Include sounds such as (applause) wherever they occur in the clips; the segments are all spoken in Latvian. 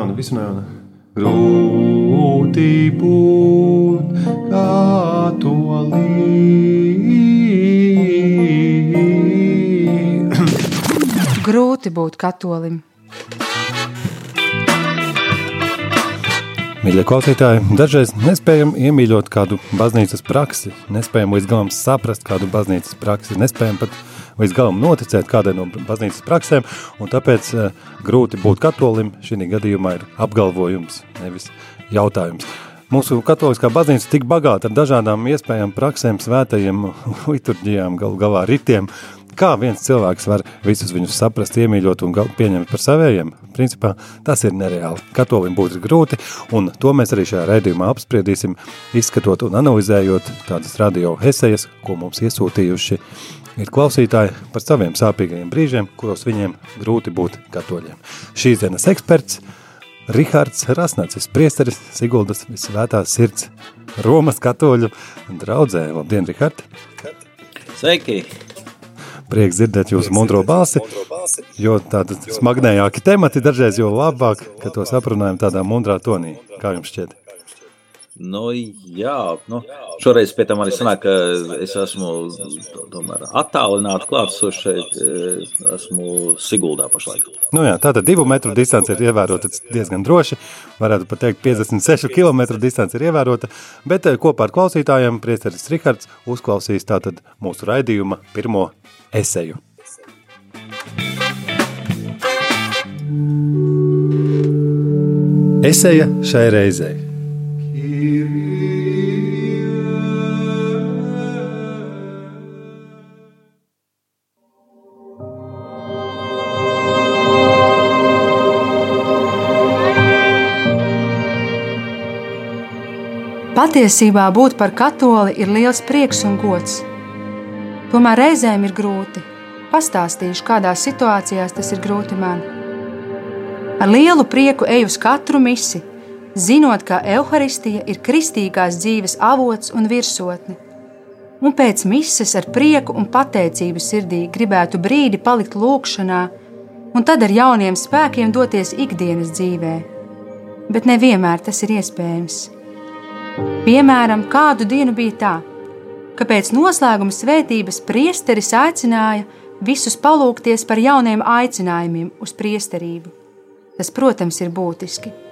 jauna, visu no jauna. Grūti būt katolī. Grūti būt katolim. Mīļie klausītāji, dažreiz nespējam iemīļot kādu baznīcas praksi, nespējam līdz galam saprast kādu baznīcas praksi, nespējam pat līdz galam noticēt kādai no baznīcas praksēm, un tāpēc uh, grūti būt katolim šī gadījumā ir apgalvojums, nevis jautājums. Mūsu katoliskā baznīca tik bagāta ar dažādām iespējām, praksēm, svētajiem, (laughs) liturģijām, gal galā ritiem, Kā viens cilvēks var visus viņus saprast, iemīļot un pieņemt par savējiem? Principā tas ir nereāli. Katolim būtu grūti, un to mēs arī šajā raidījumā apspriedīsim, izskatot un analizējot tādas radio esejas, ko mums iesūtījuši ir klausītāji par saviem sāpīgajiem brīžiem, kuros viņiem grūti būt katoļiem. Šīs dienas eksperts Rihards Rasnacis, priesteris Siguldas visvētās sirds Romas katoļu draudzē. Labdien, Rihard! Sveiki! Prieks dzirdēt jūsu mundro balsi, jo tādi smagnējāki temati dažreiz jau labāk, ka tos aprunājam tādā mundrā tonī. Kā jums šķiet? Nu, jā, nu, šoreiz pie tam arī sanāk, ka es esmu tomēr attālināti klātsoši šeit, esmu Siguldā pašlaik. Nu jā, tātad divu metru distance ir ievērota diezgan droši, varētu pat teikt 56 km distance ir ievērota, bet kopā ar klausītājiem priesteris Rihards uzklausīs tātad mūsu raidījuma pirmo eseju. Eseja šai reizei. Patiesībā būt par katoli ir liels prieks un gods. Tomēr reizēm ir grūti. Pastāstīšu, kādās situācijās tas ir grūti man. Ar lielu prieku eju uz katru misi, zinot, ka evaharistija ir kristīgās dzīves avots un virsotne. Un pēc mises ar prieku un pateicību sirdī gribētu brīdi palikt lūkšanā, un tad ar jauniem spēkiem doties ikdienas dzīvē. Bet nevienmēr tas ir iespējams. Piemēram, kādu dienu bija tā, ka pēc noslēguma svētības priesteris aicināja visus palūkties par jauniem aicinājumiem uz priesterību. Tas, protams, ir būtiski.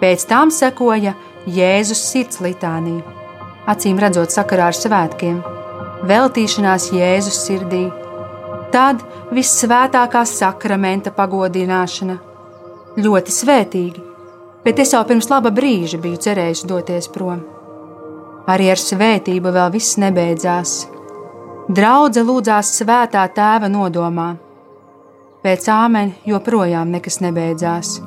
Pēc tam sekoja Jēzus sirds litānija, acīm redzot sakarā ar svētkiem, veltīšanās Jēzus sirdī, tad vissvētākā sakramenta pagodināšana. Ļoti svētīgi, bet es jau pirms laba brīža biju cerējis doties prom. Arī ar svētību vēl viss nebeidzās. Draudze lūdzās svētā tēva nodomā. Pēc āmeņa joprojām nekas nebeidzās,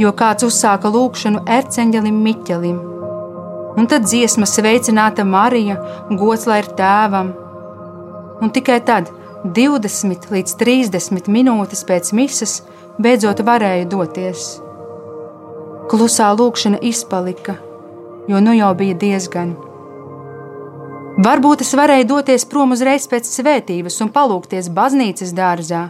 jo kāds uzsāka lūgšanu erceņģelim Miķelim. Un tad dziesma sveicināta Marija, gods lai ir tēvam. Un tikai tad, 20 līdz 30 minūtes pēc misas, beidzot varēja doties. Klusā lūkšana izpalika, jo nu jau bija diezgan. Varbūt es varēju doties prom uzreiz pēc svētības un palūkties baznīcas dārzā,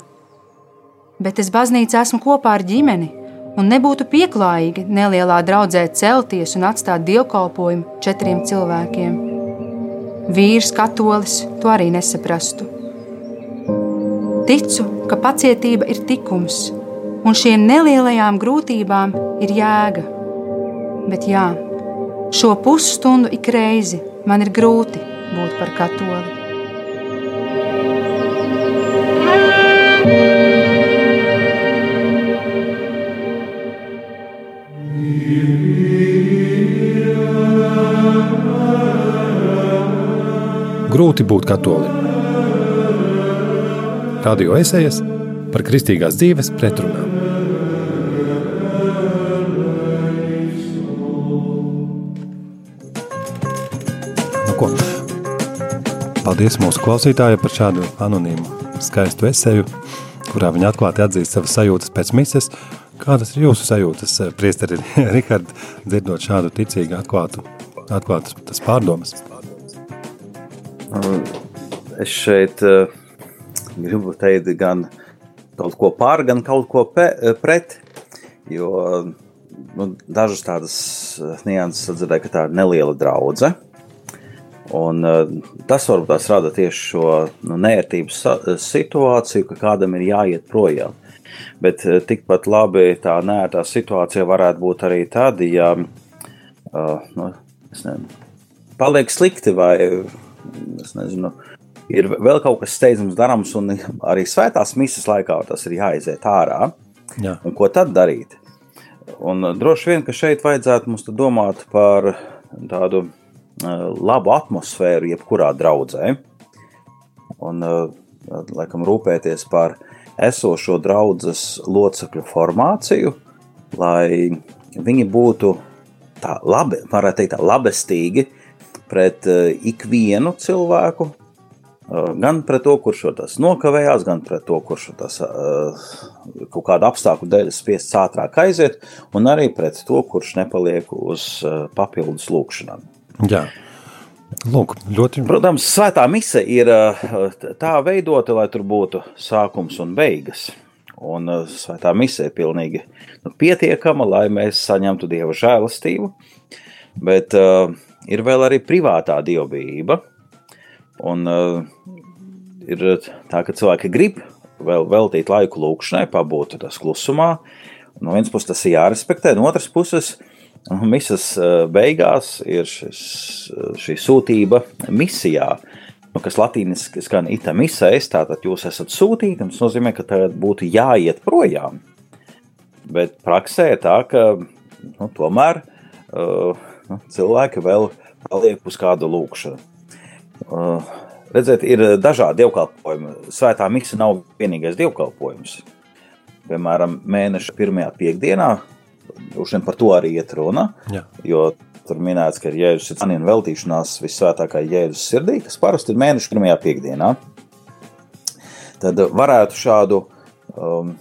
bet es baznīcā esmu kopā ar ģimeni, un nebūtu pieklājīgi nelielā draudzē celties un atstāt dievkalpojumu četriem cilvēkiem. Vīrs, katolis, to arī nesaprastu. Ticu, ka pacietība ir tikums, un šiem nelielajām grūtībām ir jēga. Bet jā, šo pusstundu ik reizi man ir grūti būt par katoli. Grūti būt katolim. Radio esejas par kristīgās dzīves pretrunām. Nu, ko? Paldies mūsu klausītājai par šādu anonīmu, skaistu eseju, kurā viņa atklāti atzīst savas sajūtas pēc mises. Kādas ir jūsu sajūtas, eh, priesteri (laughs) Rihard, dzirdot šādu ticīgu atklātu, atklātas tas pārdomas? Es šeit uh, gribu teikt gan kaut ko pār, gan kaut ko pe, pret, jo nu, dažas tādas nianses dzirdēju, ka tā ir neliela draudzene. Un, tas varbūt rada tieši šo nu, nērtības situāciju, ka kādam ir jāiet projām. Bet tikpat labi tā nērtā situācija varētu būt arī tad, ja uh, nu, nezinu, paliek slikti vai nezinu, ir vēl kaut kas steidzams darāms, un arī svētās misijas laikā tas ir jāiziet ārā. Jā. Un ko tad darīt? Un droši vien, ka šeit vajadzētu mums domāt par tādu uh, labu atmosfēru, jebkurā draudzē. Un, uh, laikam, rūpēties par esošo draudzes locekļu formāciju, lai viņi būtu tā labi, varētu teikt, tā labestīgi pret uh, ikvienu cilvēku, gan pret to, kurš tas nokavējās, gan pret to, kurš tas kaut kādu apstākļu dēļ spiests ātrāk aiziet, un arī pret to, kurš nepaliek uz papildus lūkšanām. Jā. Lūk, ļoti... Protams, svētā mise ir tā veidota, lai tur būtu sākums un beigas. Un svētā mise ir pilnīgi nu, pietiekama, lai mēs saņemtu dieva žēlastību. Bet uh, ir vēl arī privātā dievbijība, Un uh, ir tā, ka cilvēki grib vēl veltīt laiku lūkšanai, pabūt tas klusumā. No vienas puses tas ir jārespektē, no otras puses misijas uh, beigās ir šis, uh, šī sūtība misijā. Nu, kas latīniski skan ita misēs, tātad jūs esat sūtīti, tas nozīmē, ka tagad būtu jāiet projām. Bet praksē tā, ka nu, tomēr uh, cilvēki vēl paliek uz kādu lūkšanu. Uh, redziet, ir dažādi dievkalpojumi. Svētā miksa nav vienīgais dievkalpojums. Piemēram, mēneša pirmajā piekdienā, vien par to arī iet runa. Jā. Jo tur minēts, ka ir jēzus sirdsapziņas veltīšanās visvētākā jēzus sirdī, kas parasti ir mēneša pirmajā piekdienā. Tad varētu šādu um,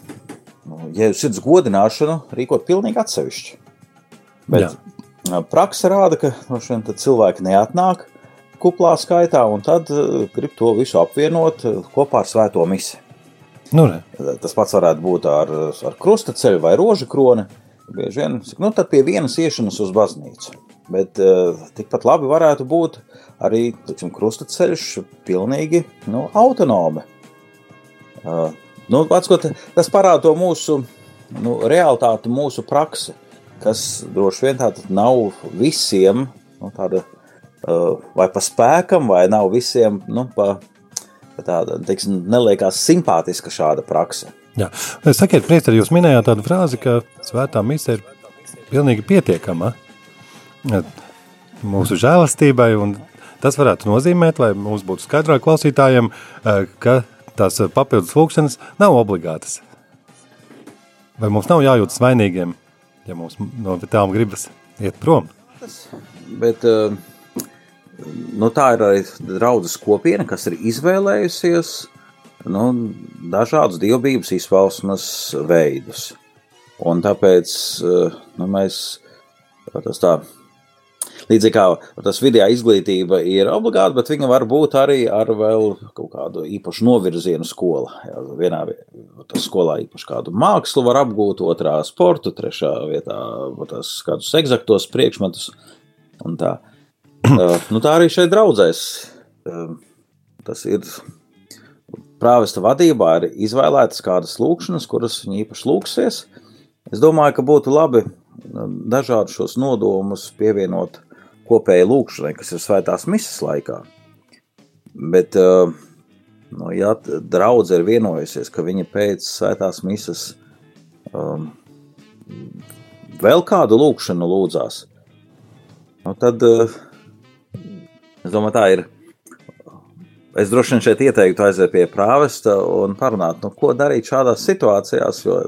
nu, jēzus sirds godināšanu rīkot pilnīgi atsevišķi. Bet Jā. Praksa rāda, ka no cilvēki neatnāk, kuplā skaitā, un tad grib to visu apvienot kopā ar svēto misiju. Nu, ne. Tas pats varētu būt ar, ar krustaceļu vai rožu kroni. Bieži vien nu, tad pie vienas iešanas uz baznīcu. Bet uh, tikpat labi varētu būt arī tiksim, krustaceļš pilnīgi nu, autonomi. Uh, nu, atskot, tas parāda to mūsu nu, realitāti, mūsu praksi, kas droši vien tāda nav visiem nu, tāda Uh, vai pa spēkam, vai nav visiem nu, pa, pa tāda, teiksim, neliekās simpātiska šāda praksa. Jā. Sakiet, priesteri, jūs minējāt tādu frāzi, ka svētā mise ir pilnīgi pietiekama mūsu žēlastībai, un tas varētu nozīmēt, lai mums būtu skaidrāk klausītājiem, uh, ka tās papildus lūkšanas nav obligātas. Vai mums nav jājūtas vainīgiem, ja mums no tām gribas iet prom? Bet uh, nu, tā ir arī draudzes kopiena, kas ir izvēlējusies nu, dažādus dievbijības izpausmes veidus. Un tāpēc eh, nu, mēs tas tā. Līdzīgi kā tas video izglītība ir obligāta, bet viņa var būt arī ar vēl kaut kādu īpašu novirzienu skola. Jā, vienā skolā īpaši kādu mākslu var apgūt, otrā sportu, trešā vietā tās kādus eksaktos priekšmetus tā. Nu, tā arī šeit draudzēs. Tas ir prāvesta vadībā, ir izvēlētas kādas lūkšanas, kuras viņi īpaši lūksies. Es domāju, ka būtu labi dažādus šos nodomus pievienot kopējai lūkšanai, kas ir svētās misijas laikā. Bet, uh, nu, ja draudzene ir vienojusies, ka viņa pēc svētās misijas um, vēl kādu lūkšanu lūdzās, nu, tad uh, Es domāju, tā ir. Es droši vien šeit ieteiktu aiziet pie prāvesta un parunāt, nu, ko darīt šādās situācijās, jo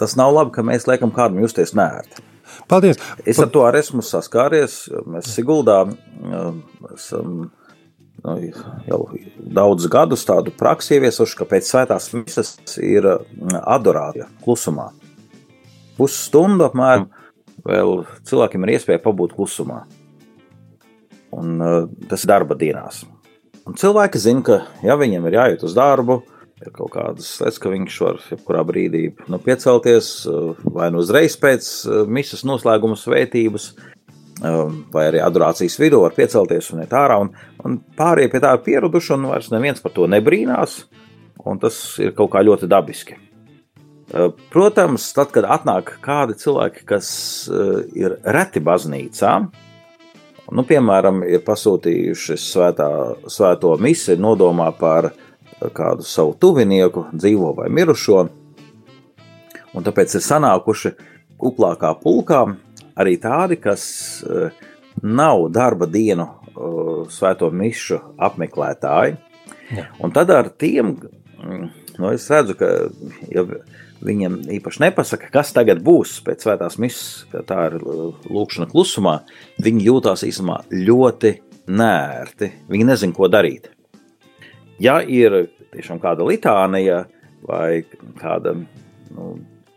tas nav labi, ka mēs liekam kādam justies nērti. Paldies! Es ar to arī esmu saskāries. Mēs Siguldā um, esam nu, jau daudzus gadus tādu praksi ieviesuši, ka pēc svētās misas ir um, adorācija klusumā. Pusstundu apmēram vēl cilvēkiem ir iespēja pabūt klusumā. Un, uh, tas ir darba dienās. Un cilvēki zina, ka ja viņiem ir jāiet uz darbu, ir kaut kādas lietas, ka viņš var jebkurā brīdī nu, piecelties, vai nu uzreiz pēc misijas noslēguma svētības, vai arī adorācijas vidū var piecelties un iet ārā. Un, un pārējie pie tā ir pieraduši, un vairs neviens par to nebrīnās, tas ir kaut kā ļoti dabiski. Protams, tad, kad atnāk kādi cilvēki, kas ir reti baznīcā, nu, piemēram, ir pasūtījuši svētā, svēto misiju nodomā par kādu savu tuvinieku, dzīvo vai mirušo, un tāpēc ir sanākuši kuplākā pulkā arī tādi, kas nav darba dienu svēto mišu apmeklētāji. Ja. Un tad ar tiem, nu, es redzu, ka ja viņiem īpaši nepasaka, kas tagad būs pēc svētās misijas, ka tā ir lūkšana klusumā, viņi jūtās īstenībā ļoti nērti. Viņi nezin, ko darīt. Ja ir tiešām kāda litānija vai kāda nu,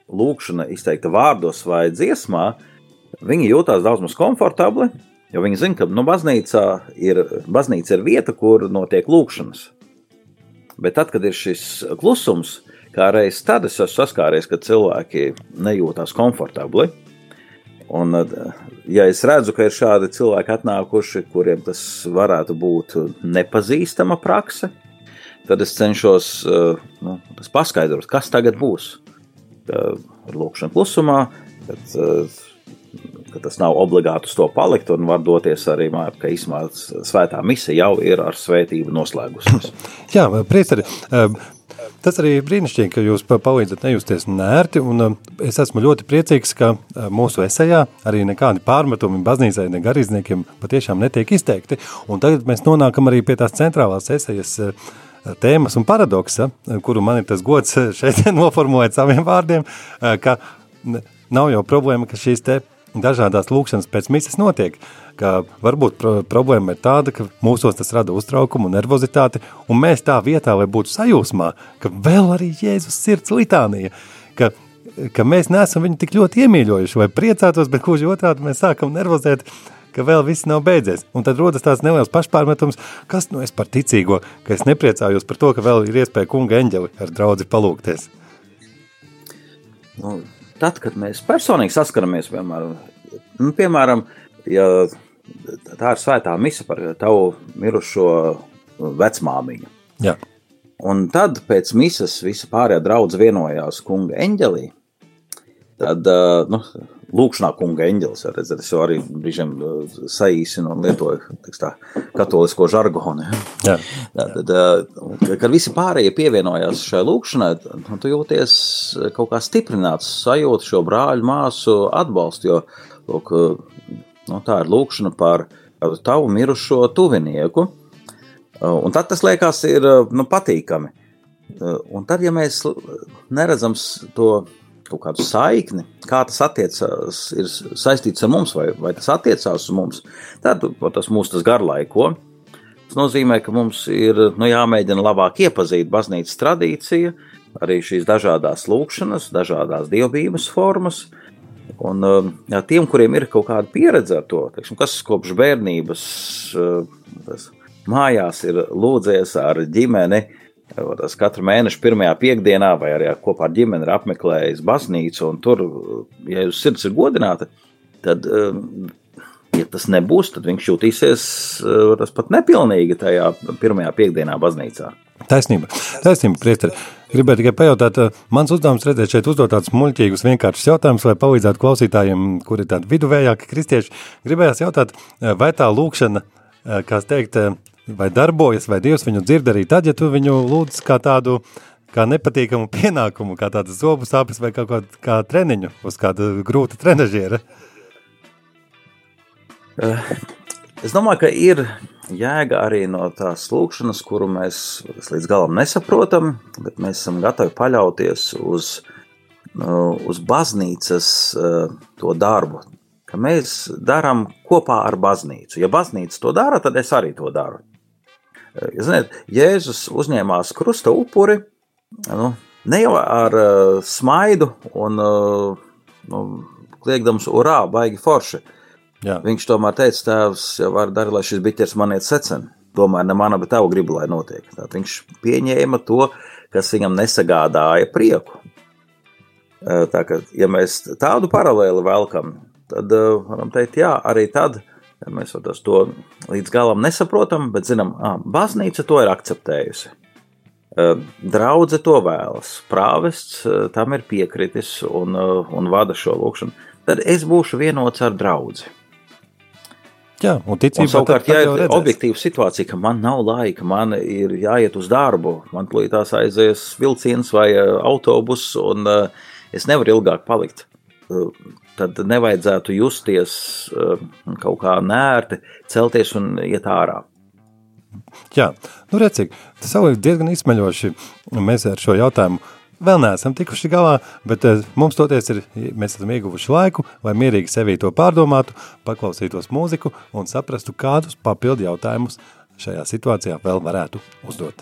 lūkšana izteikta vārdos vai dziesmā, viņi jūtās daudz maz komfortabli, jo viņi zina, ka nu, baznīca, ir, baznīca ir vieta, kur notiek lūkšanas. Bet tad, kad ir šis klusums, kā reiz tad es esmu saskāries, ka cilvēki nejūtās komfortabli. Un, ja es redzu, ka ir šādi cilvēki atnākuši, kuriem tas varētu būt nepazīstama prakse, tad es cenšos nu, paskaidrot, kas tagad būs. Ar lūkšanu klusumā, kad, ka tas nav obligāti uz to palikt, un var doties arī ka īstenībā svētā misija jau ir ar svētību noslēgusies. (laughs) Jā, priecari, Tas arī brīnišķīgi, ka jūs palīdzat nejusties nērti, un es esmu ļoti priecīgs, ka mūsu esejā arī nekādi pārmetumi baznīcai, ne garīdzniekiem patiešām netiek izteikti, un tagad mēs nonākam arī pie tās centrālās esejas tēmas un paradoksa, kuru man ir tas gods (laughs) šeit noformulēt saviem vārdiem, uh, ka nav jau problēma, ka šīs te dažādās lūkšanas pēc misas notiek, ka varbūt pro problēma ir tāda, ka mūsos tas rada uztraukumu un nervozitāti, un mēs tā vietā, lai būtu sajūsmā, ka vēl arī Jēzus sirds litānija, ka, ka mēs neesam viņu tik ļoti iemīļojuši vai priecātos, bet gluži otrādi mēs sākam nervozēt, ka vēl viss nav beidzies. Un tad rodas tāds neliels pašpārmetums, kas nu es par ticīgo, ka es nepriecājos par to, ka vēl ir iespēja kunga eņģeli ar draudzi palūkties. Nu, tad, kad mēs personīgi saskaramies, piemēram, nu, piemēram ja tā ir svētā mise par tavu mirušo vecmāmiņu. Jā. Un tad pēc misijas visa pārējā draudz vienojās kunga eņģelī. Tad, nu, lūkšanā kunga eņģelis, redzat, es jau arī brīžiem saīsinu un lietoju tā, katolisko žargonu. Jā. Tad, kad visi pārējie pievienojās šai lūkšanai, nu, tu jūties kaut kā stiprināts, sajūti šo brāļu māsu atbalstu, jo, lūk, Nu, tā ir lūkšana par tavu mirušo tuvinieku. Un tad tas liekas, ir nu, patīkami. Un tad, ja mēs neredzam to kaut kādu saikni, kā tas attiecās, ir saistīts ar mums, vai, vai tas attiecās uz mums, tad tas mūs tas garlaiko. Tas nozīmē, ka mums ir nu, jāmēģina labāk iepazīt baznīcas tradīciju, arī šīs dažādas lūkšanas, dažādas dievbijības formas, Un, um, jā, tiem, kuriem ir kaut kāda pieredze ar to, teiksim, kas kopš bērnības uh, mājās ir lūdzies ar ģimeni, tas katru mēnešu pirmajā piekdienā, vai arī kopā ar ģimeni ir apmeklējis baznīcu, un tur, ja jūs sirds ir godināta, tad, um, ja tas nebūs, tad viņš jutīsies uh, tas pat nepilnīgi tajā pirmajā piekdienā baznīcā. Taisnība, taisnība, priesteri. Gribēju tikai pajautāt, eh, mans uzdevums redzēt šeit uzdot tādus muļķīgus vienkāršus jautājumus, lai palīdzētu klausītājiem, kuri ir tādi viduvējāki kristieši. Gribējās jautāt, eh, vai tā lūkšana, kā teikt, vai darbojas, vai Dievs viņu dzird arī tad, ja tu viņu lūdz kā tādu, kā nepatīkamu pienākumu, kā tādu zobu sāpes vai kaut kā, kā treniņu uz kāda grūta trenažiera? Es domāju, ka ir jēga arī no tās lūkšanas, kuru mēs līdz galam nesaprotam, bet mēs esam gatavi paļauties uz, uz baznīcas eh, to darbu, ka mēs darām kopā ar baznīcu. Ja baznīca to dara, tad es arī to daru. Eh, ziniet, Jēzus uzņēmās krusta upuri nu, ne jau ar uh, smaidu un uh, nu, kliegdams urā, baigi forši, Jā. Viņš tomēr teica, tēvs, jau var darīt, lai šis biķers man iet secen. Tomēr ne mana, bet tavu gribu, lai notiek. Tātad viņš pieņēma to, kas viņam nesagādāja prieku. Tā kā, ja mēs tādu paralēli velkam, tad varam teikt, jā, arī tad, ja mēs to līdz galam nesaprotam, bet zinām, ah, baznīca to ir akceptējusi. Draudze to vēlas, prāvests tam ir piekritis un, un vada šo lūkšanu. Tad es būšu vienots ar draugu. Jā, un ticībā un savukārt, ja ir objektīva situācija, ka man nav laika, man ir jāiet uz darbu, man plītās aizies vilciens vai autobus, un es nevaru ilgāk palikt, tad nevajadzētu justies uh, kaut kā nērti, celties un iet ārā. Jā, nu redzīgi, tas jau ir diezgan izsmeļoši, mēs ar šo jautājumu Vēl neesam tikuši galā, bet eh, mums toties ir, mēs esam ieguvuši laiku, lai mierīgi sevī to pārdomātu, paklausītos mūziku un saprastu, kādus papildu jautājumus šajā situācijā vēl varētu uzdot.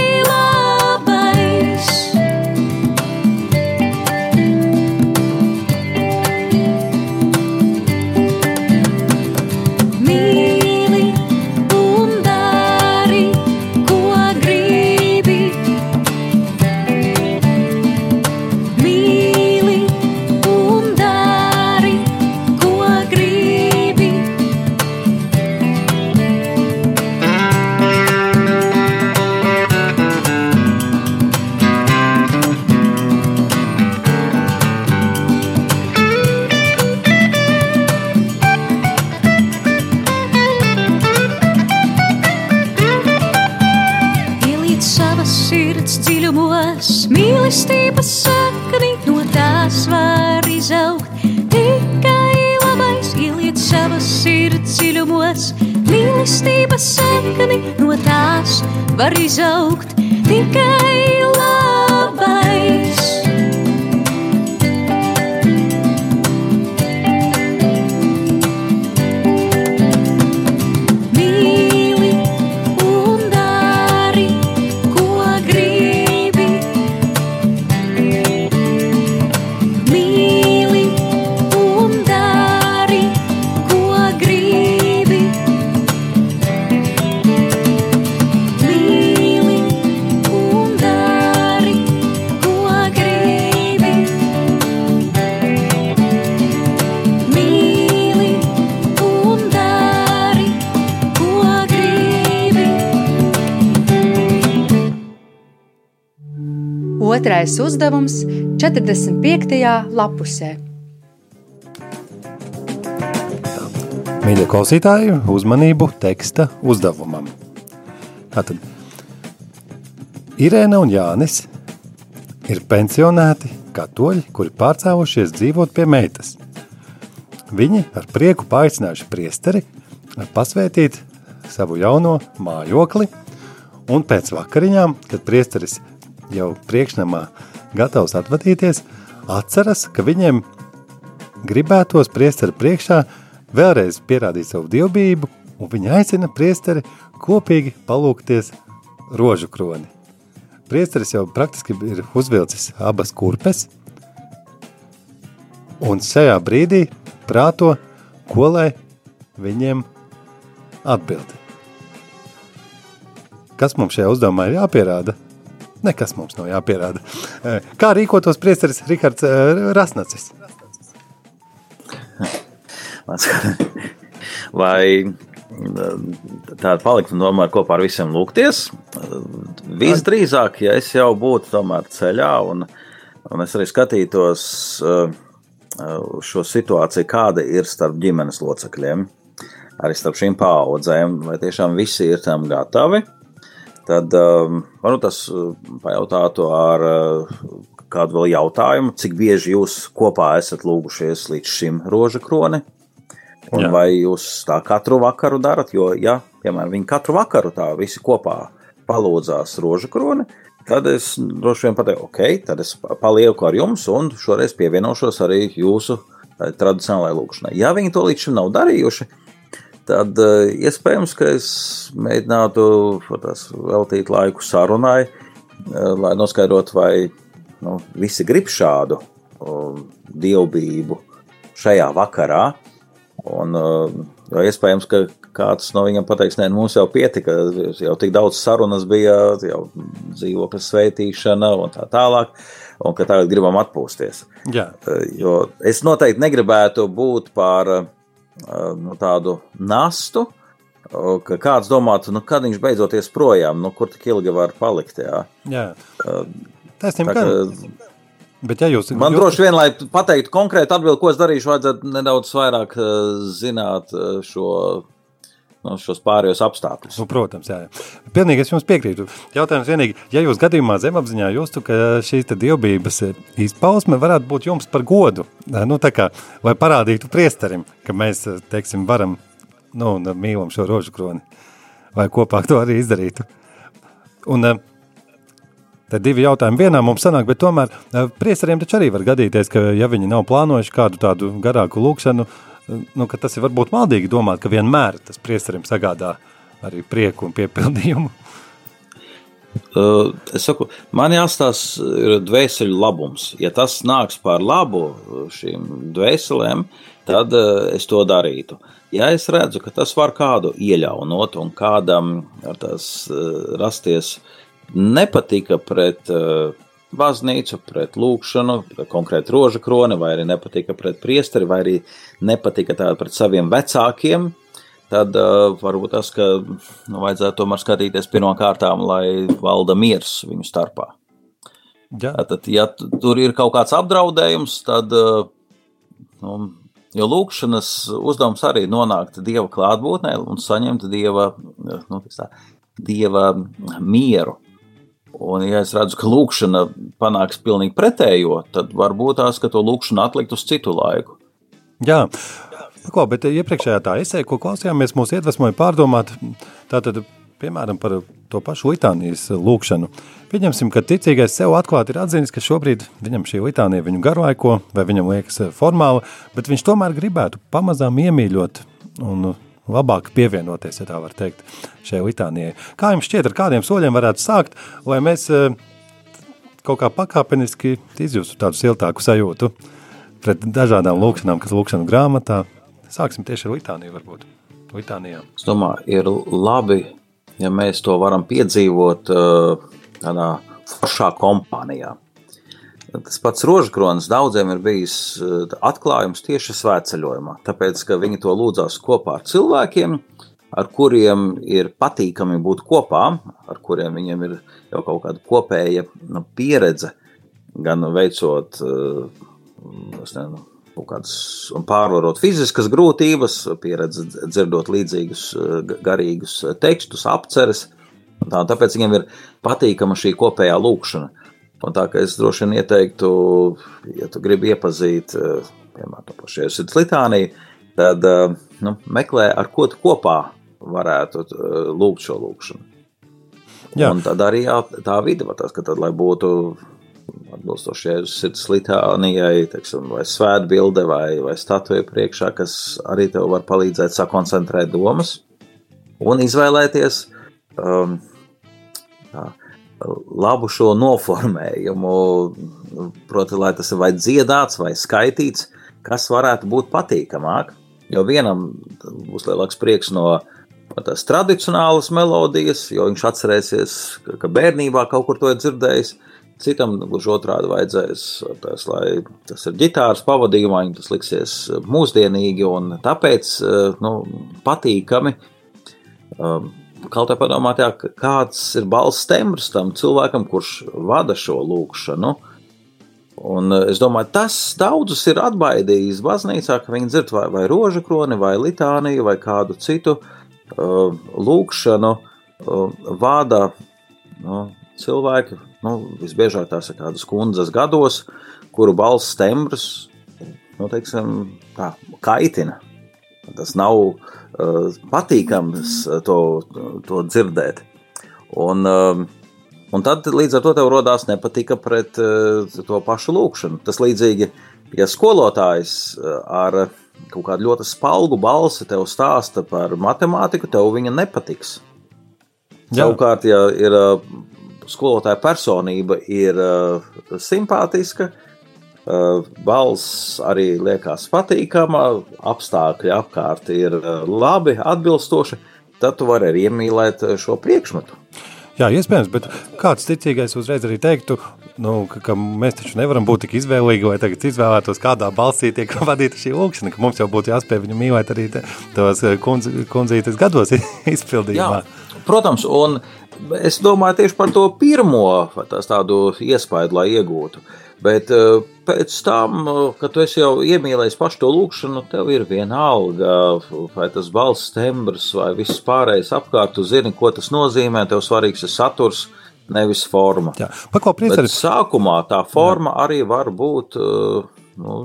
var izaugt tikai Otrais uzdevums 45. lapusē. Mīļie klausītāji, uzmanību teksta uzdevumam. Tātad Irēna un Jānis ir pensionēti katoļi, kuri pārcēlušies dzīvot pie meitas. Viņi ar prieku paaicinājuši priesteri pasvētīt savu jauno mājokli, un pēc vakariņām, kad priesteris jau priekšnamā gatavs atvadīties, atceras, ka viņiem gribētos priesteri priekšā vēlreiz pierādīt savu dievbību, un viņi aicina priesteri kopīgi palūkties rožu kroni. Priesteris jau praktiski ir uzvilcis abas kurpes, un šajā brīdī prāto, ko lai viņiem atbildi. Kas mums šajā uzdevumā ir jāpierāda? Nekas mums nav jāpierāda. Eh, kā rīkotos priesteris Rihards eh, Rasnacis? vai mm, tāda palikt un tomēr kopā ar visiem lūgties. Visdrīzāk, ja es jau būtu tomēr ceļā un, un es arī skatītos uz šo situāciju, kāda ir starp ģimenes locekļiem, arī starp šīm paudzēm, vai tiešām visi ir tam gatavi. Tad um, varbūt tas pajautātu ar kādu vēl jautājumu, cik bieži jūs kopā esat lūgušies līdz šim roža kroni? Un Jā. vai jūs tā katru vakaru darat? Jo, ja, piemēram, viņi katru vakaru tā visi kopā palūdzās roža kroni, tad es droši vien pateiktu, ok, tad es palieku ar jums un šoreiz pievienošos arī jūsu eh, tradicionālajai lūkšanai. Ja viņi to līdz šim nav darījuši, tad uh, iespējams, ka es mēģinātu tās, veltīt laiku sarunai, uh, lai noskaidrotu, vai nu, visi grib šādu um, dievbijību šajā vakarā. Un, jo iespējams, ka kāds no viņiem pateiks, nē, mums jau pietika, jau tik daudz sarunas bija, jau dzīvokļa sveitīšana un tā tālāk, un ka tagad gribam atpūsties. Jā. Jo es noteikti negribētu būt par uh, nu, tādu nastu, ka kāds domātu, nu, kad viņš beidzoties projām, nu, kur tik ilgi var palikt. Jā. Jā. Taisnība, ka... Bet, ja jūs, Man jūs... droši vien, lai pateiktu konkrēti atbildi, ko es darīšu, vajadzētu nedaudz vairāk zināt šo, nu, šos pārējos apstākļus. Nu, protams, jā, jā. Pilnīgi es jums piekrītu. Jautājums vienīgi, ja jūs gadījumā zemapziņā justu, ka šīs dievbības izpausme varētu būt jums par godu, nu, tā kā, vai parādītu priesterim, ka mēs, teiksim, varam, nu, mīlam šo rožu kroni, vai kopā to arī izdarītu. Un, uh, Tad divi jautājumi vienā mums sanāk, bet tomēr eh, priesteriem taču arī var gadīties, ka ja viņi nav plānojuši kādu tādu garāku lūkšanu, eh, nu, tas ir varbūt maldīgi domāt, ka vienmēr tas priesterim sagādā arī prieku un piepildījumu. Uh, es saku, man jāstāsta ir dvēseli labums. Ja tas nāks par labu šīm dvēselēm, tad uh, es to darītu. Ja es redzu, ka tas var kādu iejaunot un kādam tas uh, rasties nepatika pret uh, baznīcu, pret lūkšanu, pret konkrēti roža kroni, vai arī nepatika pret priesteri, vai arī nepatika tā pret saviem vecākiem, tad uh, varbūt tas, ka nu, vajadzētu tomēr skatīties pirmām kārtām, lai valda miers viņu starpā. Jā. Tad, ja tur ir kaut kāds apdraudējums, tad, uh, nu, jo lūkšanas uzdevums arī nonākt Dieva klātbūtnē un saņemt Dieva, nu, tā, dieva mieru. Un, ja es redzu, ka lūkšana panāks pilnīgi pretējo, tad varbūt tās, ka to lūkšanu atlikt uz citu laiku. Jā, ko, bet iepriekšējā tā esē, ko klausījāmies, mūs iedvesmoja pārdomāt, tātad, piemēram, par to pašu litānijas lūkšanu. Pieņemsim, ka ticīgais sev atklāti ir atzinis, ka šobrīd viņam šī litānija viņu garlaiko, vai viņam liekas formāla, bet viņš tomēr gribētu pamazām iemīļot un labāk pievienoties, ja tā var teikt, šai litānijai. Kā jums šķiet, ar kādiem soļiem varētu sākt, lai mēs eh, kaut kā pakāpeniski izjustu tādu siltāku sajūtu pret dažādām lūkšanām, kas lūkšanu grāmatā. Sāksim tieši ar litāniju varbūt. Litānijā. Es domāju, ir labi, ja mēs to varam piedzīvot eh, tādā foršā kompānijā. Tas pats rožkronis daudziem ir bijis eh, atklājums tieši svētceļojumā, tāpēc, ka viņi to lūdzās kopā ar cilvēkiem, ar kuriem ir patīkami būt kopā, ar kuriem viņiem ir jau kaut kāda kopēja nu, pieredze, gan veicot, eh, nezinu, kaut kādas un pārvarot fiziskas grūtības, pieredze dzirdot līdzīgus eh, garīgus tekstus, apceres. Tā, tāpēc viņiem ir patīkama šī kopējā lūkšana. Un tā kā es droši vien ieteiktu, ja tu gribi iepazīt, eh, piemēram, to pašu sirds litāniju, tad eh, nu, meklē, ar ko tu kopā varētu eh, lūgt šo lūgšanu. Jā. Un tad arī jā, tā vide, tas, ka tad, lai būtu atbilstoši sirds litānijai, teiksim, vai svētbilde vai, vai statuja priekšā, kas arī tev var palīdzēt sakoncentrēt domas un izvēlēties um, tā, labu šo noformējumu, proti, lai tas ir vai dziedāts, vai skaitīts, kas varētu būt patīkamāk. Jo vienam būs lielāks prieks no tās tradicionālas melodijas, jo viņš atcerēsies, ka bērnībā kaut kur to ir dzirdējis. citam gluži otrādi vajadzēs, tas, lai tas ir ģitāras pavadījumā, viņam tas liksies mūsdienīgi un tāpēc nu, patīkami. Kaut kā padomāt, jā, kāds ir balss tembrs tam cilvēkam, kurš vada šo lūkšanu. Un es domāju, tas daudzus ir atbaidījis baznīcā, ka viņi dzird vai, vai rožu kroni, vai litāniju, vai kādu citu uh, lūkšanu, uh, vada nu, cilvēki, nu, visbiežāk tās ir kādas kundzes gados, kuru balss tembrs, nu, teiksim, tā, kaitina. Tas nav uh, patīkams to, to dzirdēt. Un, uh, un tad līdz ar to tev rodās nepatika pret uh, to pašu lūkšanu. Tas līdzīgi, ja skolotājs ar kaut kādu ļoti spalgu balsi tev stāsta par matemātiku, tev viņa nepatiks. Jā. Savukārt, ja ir skolotāja personība ir simpātiska, balss arī liekas patīkama, apstākļi apkārt ir labi, atbilstoši, tad tu vari arī iemīlēt šo priekšmetu. Jā, iespējams, bet kāds ticīgais uzreiz arī teiktu, nu, ka, ka mēs taču nevaram būt tik izvēlīgi, lai tagad izvēlētos, kādā balsī tiek (laughs) vadīta šī lūkšana, ka mums jau būtu jāspēj viņu mīlēt arī tos kundz, kundzītes gados (laughs) izpildījumā. Jā, protams, un es domāju tieši par to pirmo tādu iespaidu, lai iegūtu. Bet uh, pēc tam, uh, kad tu jau iemīlējies pašu to lūkšanu, tev ir vienalga, vai tas balss tembrs vai viss pārējais apkārt, tu zini, ko tas nozīmē, tev svarīgs ir saturs, nevis forma. Jā, paklaupties arī. Sākumā tā forma Jā. arī var būt uh, nu,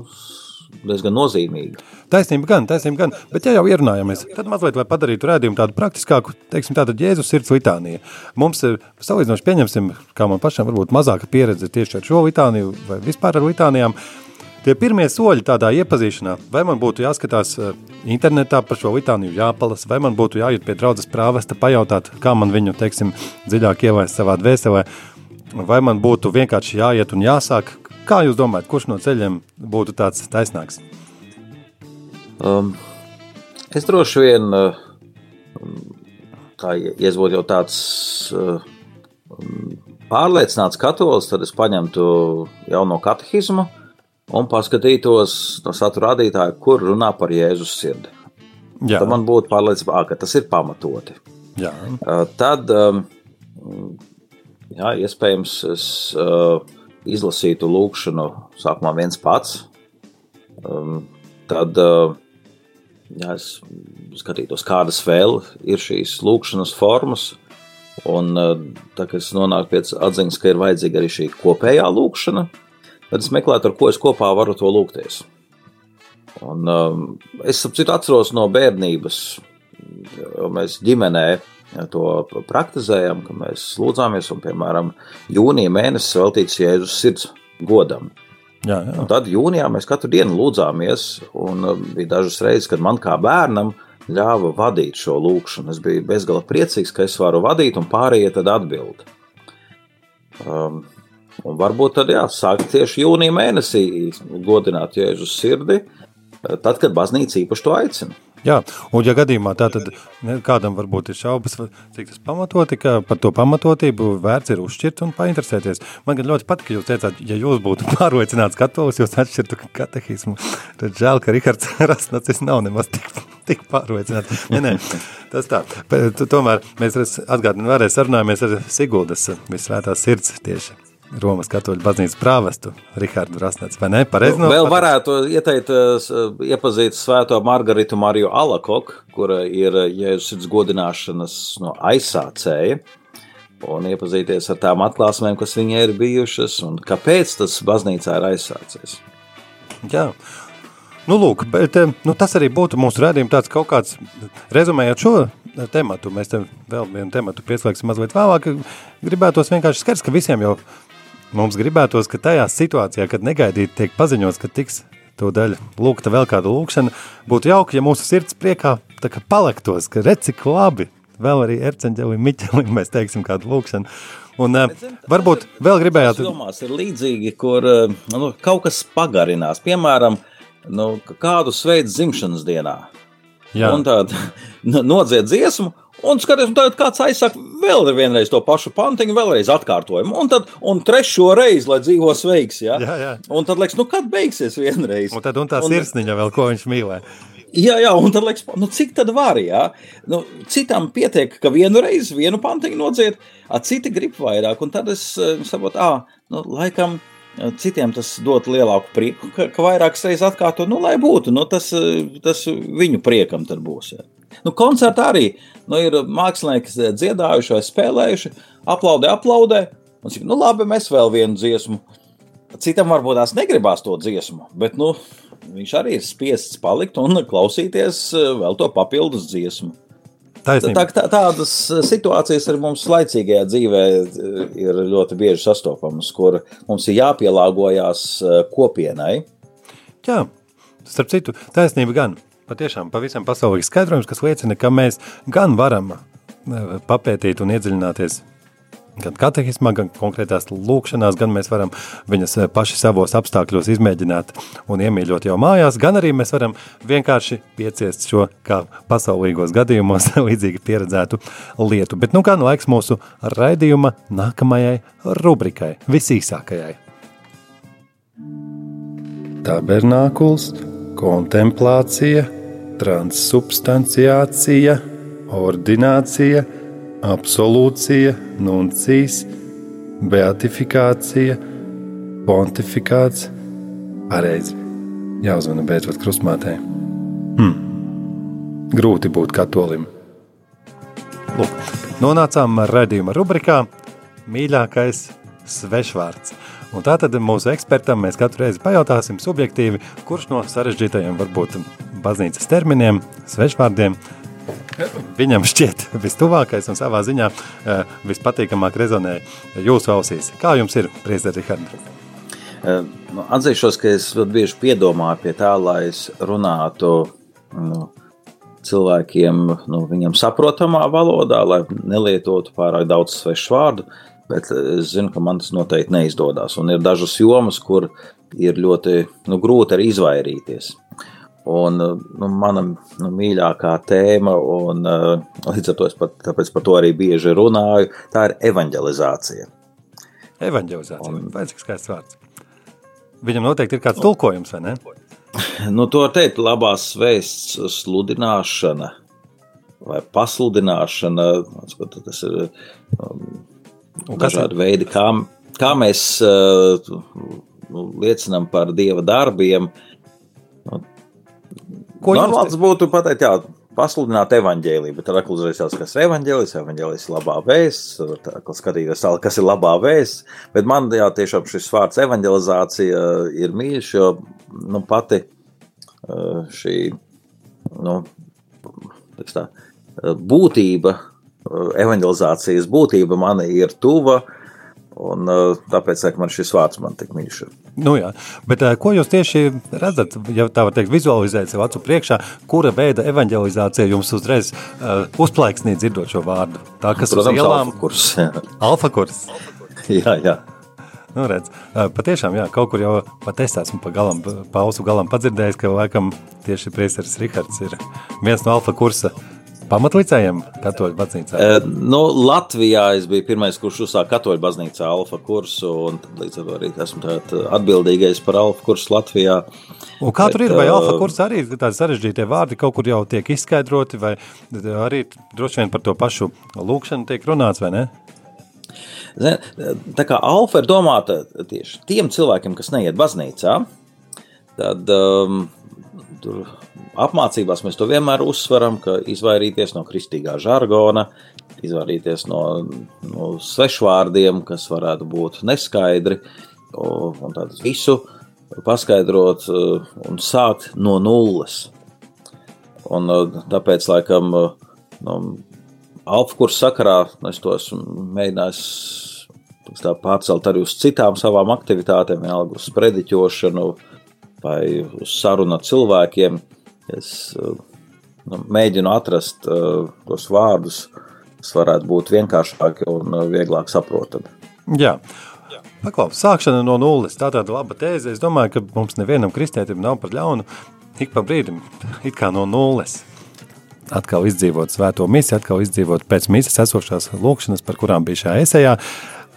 diezgan nozīmīga. Taisnība gan, taisnība gan, bet ja jau ierunājamies, tad mazliet, lai padarītu rēdījumu tādu praktiskāku, teiksim, tāda Jēzus sirds litānija. Mums ir, salīdzinoši pieņemsim, kā man pašam varbūt mazāka pieredze tieši ar šo litāniju vai vispār ar litānijām, Tie pirmie soļi tādā iepazīšanā, vai man būtu jāskatās eh, internetā par šo litāniju jāpalas, vai man būtu jāiet pie draudzes prāvesta, pajautāt, kā man viņu, teiksim, dziļāk ielaist savā dvēselē, vai man būtu vienkārši jāiet un jāsāk. Kā jūs domājat, kurš no ceļiem būtu tāds taisnāks? Um, es droši vien, uh, kā ja es būtu jau tāds uh, pārliecināts katolis, tad es paņemtu jauno katehismu un paskatītos no satura rādītāja, kur runā par Jēzus sirdi. Jā. Tad man būtu pārliecība, ka tas ir pamatoti. Jā. Uh, tad, um, jā, iespējams, es izlasītu lūkšanu sākumā viens pats. Um, tad uh, ja es skatītos, kādas vēl ir šīs lūkšanas formas, un eh, tā kā es nonāku pie atziņas, ka ir vajadzīga arī šī kopējā lūkšana, tad es meklētu, ar ko es kopā varu to lūgties. Un, um, es citu, atceros no bērnības, jo mēs ģimenē to praktizējam, ka mēs lūdzāmies, un, piemēram, jūnija mēnesis veltīts Jēzus sirds godam. Jā, jā. Un tad jūnijā mēs katru dienu lūdzāmies, un um, bija dažas reizes, kad man kā bērnam ļāva vadīt šo lūkšanu. Es biju bezgala priecīgs, ka es varu vadīt, un pārējie tad atbild. Um, un varbūt tad jāsāk tieši jūnija mēnesī godināt Jēzus sirdi, tad, kad baznīca īpaši to aicina. Jā, un ja gadījumā tā tad kādam varbūt ir šaubas, cik tas pamatoti, ka par to pamatotību vērts ir uzšķirt un painteresēties. Man gan ļoti patika, jūs teicāt, ja jūs būtu (laughs) pārliecināts katolis, jūs atšķirtu katehismu. Tad žēl, ka Rihards (laughs) Rasnacis nav nemaz tik, tik pārliecināts. Nē, nē, tas tā. Tomēr mēs atgādinām vēlreiz sarunājamies ar Siguldas visvētās sirds tieši Romas katoļu baznīcas prāvestu Rihardu Rasnēts, vai ne? Pareizi no, Vēl varētu ieteikt iepazīt svēto Margaritu Mariju Alakoku, kura ir Jēzus sirds godināšanas no aizsācēja, un iepazīties ar tām atklāsmēm, kas viņai ir bijušas, un kāpēc tas baznīcā ir aizsācies. Jā, Nu, lūk, bet, nu, tas arī būtu mūsu redzējums, tāds kaut kāds rezumējot šo tematu. Mēs te vēl vienu tematu pieslēgsim mazliet vēlāk. Gribētos vienkārši skaidrs, ka visiem jau Mums gribētos, ka tajā situācijā, kad negaidīti tiek paziņots, ka tiks to daļu lūgta vēl kāda lūkšana, būtu jauki, ja mūsu sirds priekā tā kā palektos, ka redz, cik labi, vēl arī Erceņģelim, Miķelim mēs teiksim kādu lūkšanu. Un uh, varbūt vēl gribējāt... Domās ir līdzīgi, kur uh, nu, kaut kas pagarinās, piemēram, nu, kādu sveic dzimšanas dienā. Jā. Un tādu (laughs) nodzied dziesmu, un skaties, un tagad kāds aizsaka vēl vienreiz to pašu pantiņu, vēlreiz atkārtojumu, un tad un trešo reizi, lai dzīvo sveiks. Ja? Jā, jā. Un tad liekas, nu kad beigsies vienreiz? Un tad un tā sirsniņa vēl, ko viņš mīlē. Jā, jā, un tad liekas, nu, cik tad var, jā? Nu, citam pietiek, ka vienu reizi vienu pantiņu nodziet, a citi grib vairāk, un tad es eh, saprotu, ā, nu, laikam, eh, citiem tas dot lielāku prieku, ka, ka vairākas reizes atkārto, nu, lai būtu, nu, tas, eh, tas viņu priekam tad būs, jā. Nu, koncertā arī nu, ir mākslinieki dziedājuši vai spēlējuši, aplaudē, aplaudē, un saka, nu, labi, mēs vēl vienu dziesmu. Citam varbūt tās negribās to dziesmu, bet, nu, viņš arī ir spiests palikt un klausīties eh, vēl to papildus dziesmu. Taisnība. Tā, tā, tādas situācijas arī mums laicīgajā dzīvē eh, ir ļoti bieži sastopamas, kur mums ir jāpielāgojas eh, kopienai. Jā, starp citu, taisnība gan. Patiešām pavisam pasaulīgs skaidrojums, kas liecina, ka mēs gan varam eh, papētīt un iedziļināties gan katehismā, gan konkrētās lūkšanās, gan mēs varam viņas eh, paši savos apstākļos izmēģināt un iemīļot jau mājās, gan arī mēs varam vienkārši pieciest šo kā pasaulīgos gadījumos (laughs) līdzīgi pieredzētu lietu. Bet nu gan laiks mūsu raidījuma nākamajai rubrikai, visīsākajai. Tabernākuls, kontemplācija, transsubstanciācija, ordinācija, absolūcija, nuncijas, beatifikācija, pontifikāts, pareizi. Jāuzvana beidzot krustmātē. Hmm. Grūti būt katolim. Lūk, nonācām redzījuma rubrikā mīļākais svešvārds. Un tātad mūsu ekspertam mēs katru reizi pajautāsim subjektīvi, kurš no sarežģītajiem varbūt baznīcas terminiem, svešvārdiem viņam šķiet vistuvākais un savā ziņā eh, vispatīkamāk rezonē jūsu ausīs. Kā jums ir, Priester Rihards? Nu, atzīšos, ka es ļoti bieži piedomāju pie tā, lai es runātu nu, cilvēkiem nu, viņam saprotamā valodā, lai nelietotu pārāk daudz svešu vārdu, bet es zinu, ka man tas noteikti neizdodas. Un ir dažas jomas, kur ir ļoti nu, grūti arī izvairīties. Un, nu, mana nu, mīļākā tēma, un līdz ar to es pat, par to arī bieži runāju, tā ir evanģelizācija. Evanģelizācija, un... vai cik skaists vārds? Viņam noteikti ir kāds tulkojums, vai ne? (laughs) Nu, to teikt, labās vēsts sludināšana vai pasludināšana, tas ir um, dažādi veidi, kā, kā mēs uh, nu, liecinām par Dieva darbiem. Nu, Ko Normāls būtu pateikt, jā, pasludināt evaņģēliju, bet tad atkal uzreiz jāsaka, kas ir evaņģēlijs, evaņģēlijs ir labā vēsts, atkal skatīties tālāk, kas ir labā vēsts, bet man jā, tiešām šis vārds evaņģelizācija ir mīļš, jo, nu, pati šī, nu, tā, būtība, evaņģelizācijas būtība man ir tuva, Un, tāpēc ka man šis vārds man tik mīļš. Nu jā, bet ko jūs tieši redzat, ja tā var teikt, vizualizēt sev acu priekšā, kura veida evanģelizācija jums uzreiz uh, uzplaiksnī dzirdot šo vārdu? Tā, kas Protams, uz ielām... alfa kurs. Jā. (laughs) Alfa kurs. jā, jā. Nu, redz, patiešām, jā, kaut kur jau pat es esmu pa galam, pa ausu galam padzirdējis, ka laikam tieši priesteris Rihards ir viens no alfa kursa uh, pamatlicējiem katoļu baznīcā? E, nu, Latvijā es biju pirmais, kurš uzsāka katoļu baznīcā alfa kursu, un līdz ar to arī esmu atbildīgais par alfa kursu Latvijā. Un kā Bet, tur ir, vai alfa kurs arī ir tādi sarežģītie vārdi kaut kur jau tiek izskaidroti, vai arī droši vien par to pašu lūkšanu tiek runāts, vai ne? Tā kā alfa ir domāta tieši tiem cilvēkiem, kas neiet baznīcā, tad um, tur apmācībās mēs to vienmēr uzsveram, ka izvairīties no kristīgā žargona, izvairīties no, no svešvārdiem, kas varētu būt neskaidri, un tādu visu paskaidrot uh, un sākt no nulles. Un uh, tāpēc, laikam, no alfa kursa sakarā es to esmu mēģinājis pārcelt arī uz citām savām aktivitātēm, vienalga uz prediķošanu vai uz sarunu ar cilvēkiem. Es nu, mēģinu atrast uh, tos vārdus, kas varētu būt vienkāršāki un uh, vieglāk saprotami. Jā. Paklau, sākšana no nulles. Tā tāda laba tēze. Es domāju, ka mums nevienam kristētim nav par ļaunu ik pa brīdim, it kā no nulles. atkal izdzīvot svēto misiju, atkal izdzīvot pēc misijas esošās lūkšanas, par kurām bija šajā esejā.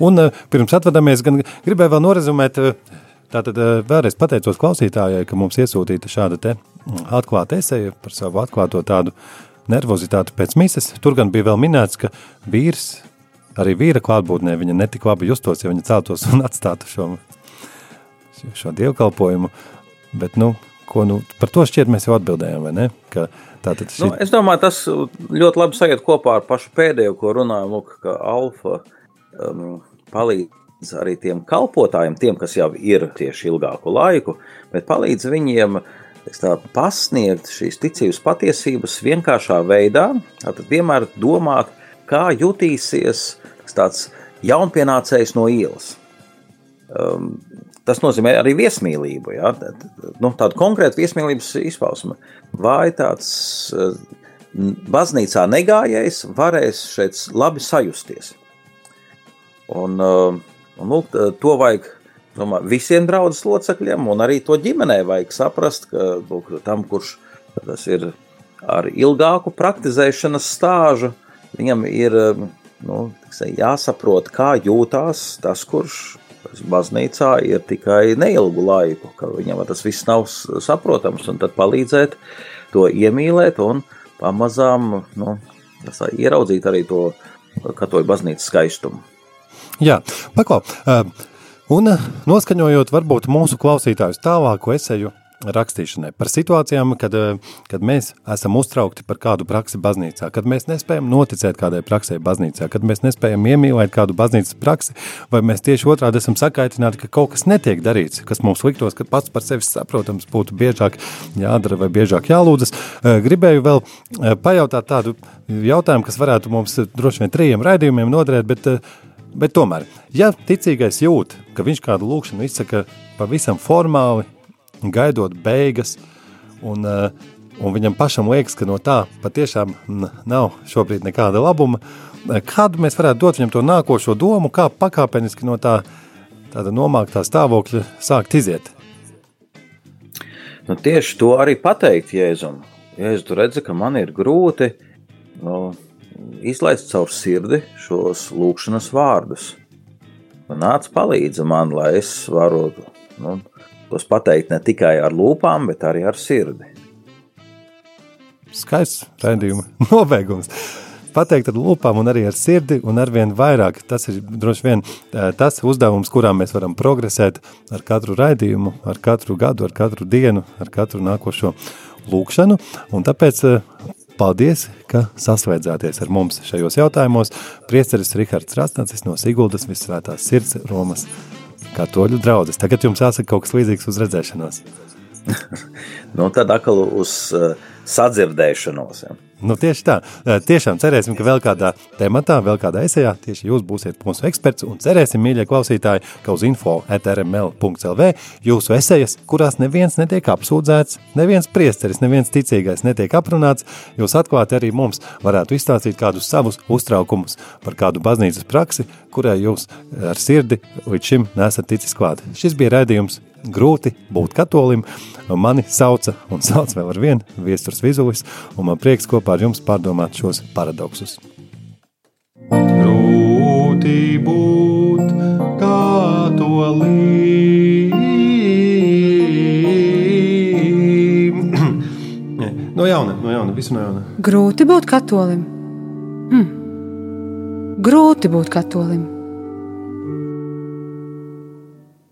Un pirms atvadamies, gan gribēju vēl norezumēt, tātad uh, vēlreiz pateicos klausītājai, ka mums iesūtīta šāda mm, atklāta eseja par savu atklāto tādu nervozitāti pēc misijas. Tur gan bija vēl minēts, ka vīrs, arī vīra klātbūtnē, viņa netik labi justos, ja viņa celtos un atstātu šo, šo dievkalpojumu. Bet, nu, ko, nu, par to šķiet mēs jau atbildējām, vai ne? Ka, tātad šī... nu, es domāju, tas ļoti labi sajiet kopā ar pašu pēdējo, ko runājam, lūk, ka alfa um, palīdz arī tiem kalpotājiem, tiem, kas jau ir tieši ilgāku laiku, bet palīdz viņiem tā, pasniegt šīs ticības patiesības vienkāršā veidā, tad vienmēr domāt, kā jutīsies tāds jaunpienācējs no ielas. Um, Tas nozīmē arī viesmīlību, ja? nu, tādu konkrētu viesmīlības izpausmi. Vai tāds eh, baznīcā negājējs varēs šeit labi sajusties? Un, eh, un lūk, to vajag domā, visiem draudzes locekļiem, un arī to ģimenē vajag saprast, ka lūk, tam, kurš tas ir ar ilgāku praktizēšanas stāžu, viņam ir nu, jāsaprot, kā jūtās tas, kurš baznīcā ir tikai neilgu laiku, ka viņam tas viss nav saprotams, un tad palīdzēt to iemīlēt un pamazām nu, ieraudzīt arī to katoļu baznīcas skaistumu. Jā, paklau. Un noskaņojot varbūt mūsu klausītājus tālāko eseju rakstīšanai, par situācijām, kad, eh, kad mēs esam uztraukti par kādu praksi baznīcā, kad mēs nespējam noticēt kādai praksē baznīcā, kad mēs nespējam iemīlēt kādu baznīcas praksi, vai mēs tieši otrādi esam sakaitināti, ka kaut kas netiek darīts, kas mums liktos, ka pats par sevi saprotams būtu biežāk jādara vai biežāk jālūdzas. Eh, gribēju vēl eh, pajautāt tādu jautājumu, kas varētu mums droši vien trījiem raidījumiem noderēt, bet Bet tomēr, ja ticīgais jūt, ka viņš kādu lūkšanu izsaka pavisam formāli, gaidot beigas, un, eh, un viņam pašam liekas, ka no tā patiešām nav šobrīd nekāda labuma. Eh, kādu mēs varētu dot viņam to nākošo domu, kā pakāpeniski no tā tāda nomāktā stāvokļa sākt iziet? Nu, tieši to arī pateikt Jēzum. Jēzus tu redzi, ka man ir grūti nu, izlaist caur sirdi šos lūkšanas vārdus. Nāc palīdzi man, lai es varu nu, tos pateikt ne tikai ar lūpām, bet arī ar sirdi. Skaists raidījuma (laughs) nobeigums. Pateikt ar lūpām, un arī ar sirdi, un arvien vairāk. Tas ir droši vien eh, tas uzdevums, kurā mēs varam progresēt ar katru raidījumu, ar katru gadu, ar katru dienu, ar katru nākošo lūkšanu. Un tāpēc eh, paldies, ka sasvēdzāties ar mums šajos jautājumos. Priesteris Rihards Rastnacis no Siguldas Visvētās sirds Romas katoļu draugs. Tagad jums jāsaka kaut kas līdzīgs uz redzēšanos. (laughs) nu, tad atkal uz uh, sadzirdēšanos. Ja. Nu, tieši tā. Tiešām cerēsim, ka vēl kādā tematā, vēl kādā esejā tieši jūs būsiet mūsu eksperts un cerēsim, mīļie klausītāji, ka uz info etrml.lv jūsu esejas, kurās neviens netiek apsūdzēts, neviens priesteris, neviens ticīgais netiek aprunāts, jūs atklāti arī mums varētu izstāstīt kādus savus uztraukumus par kādu baznīcas praksi, kurai jūs ar sirdi līdz šim nesat ticis klāt. Šis bija raidījums grūti būt katolim. Mani sauca un sauc vēl ar vienu viesturs vizulis, un man prieks kopā ar jums pārdomāt šos paradoksus. Grūti būt katolim. (clears throat) no jauna, no jauna, visu no jauna. Grūti būt katolim. Hm. Grūti būt katolim.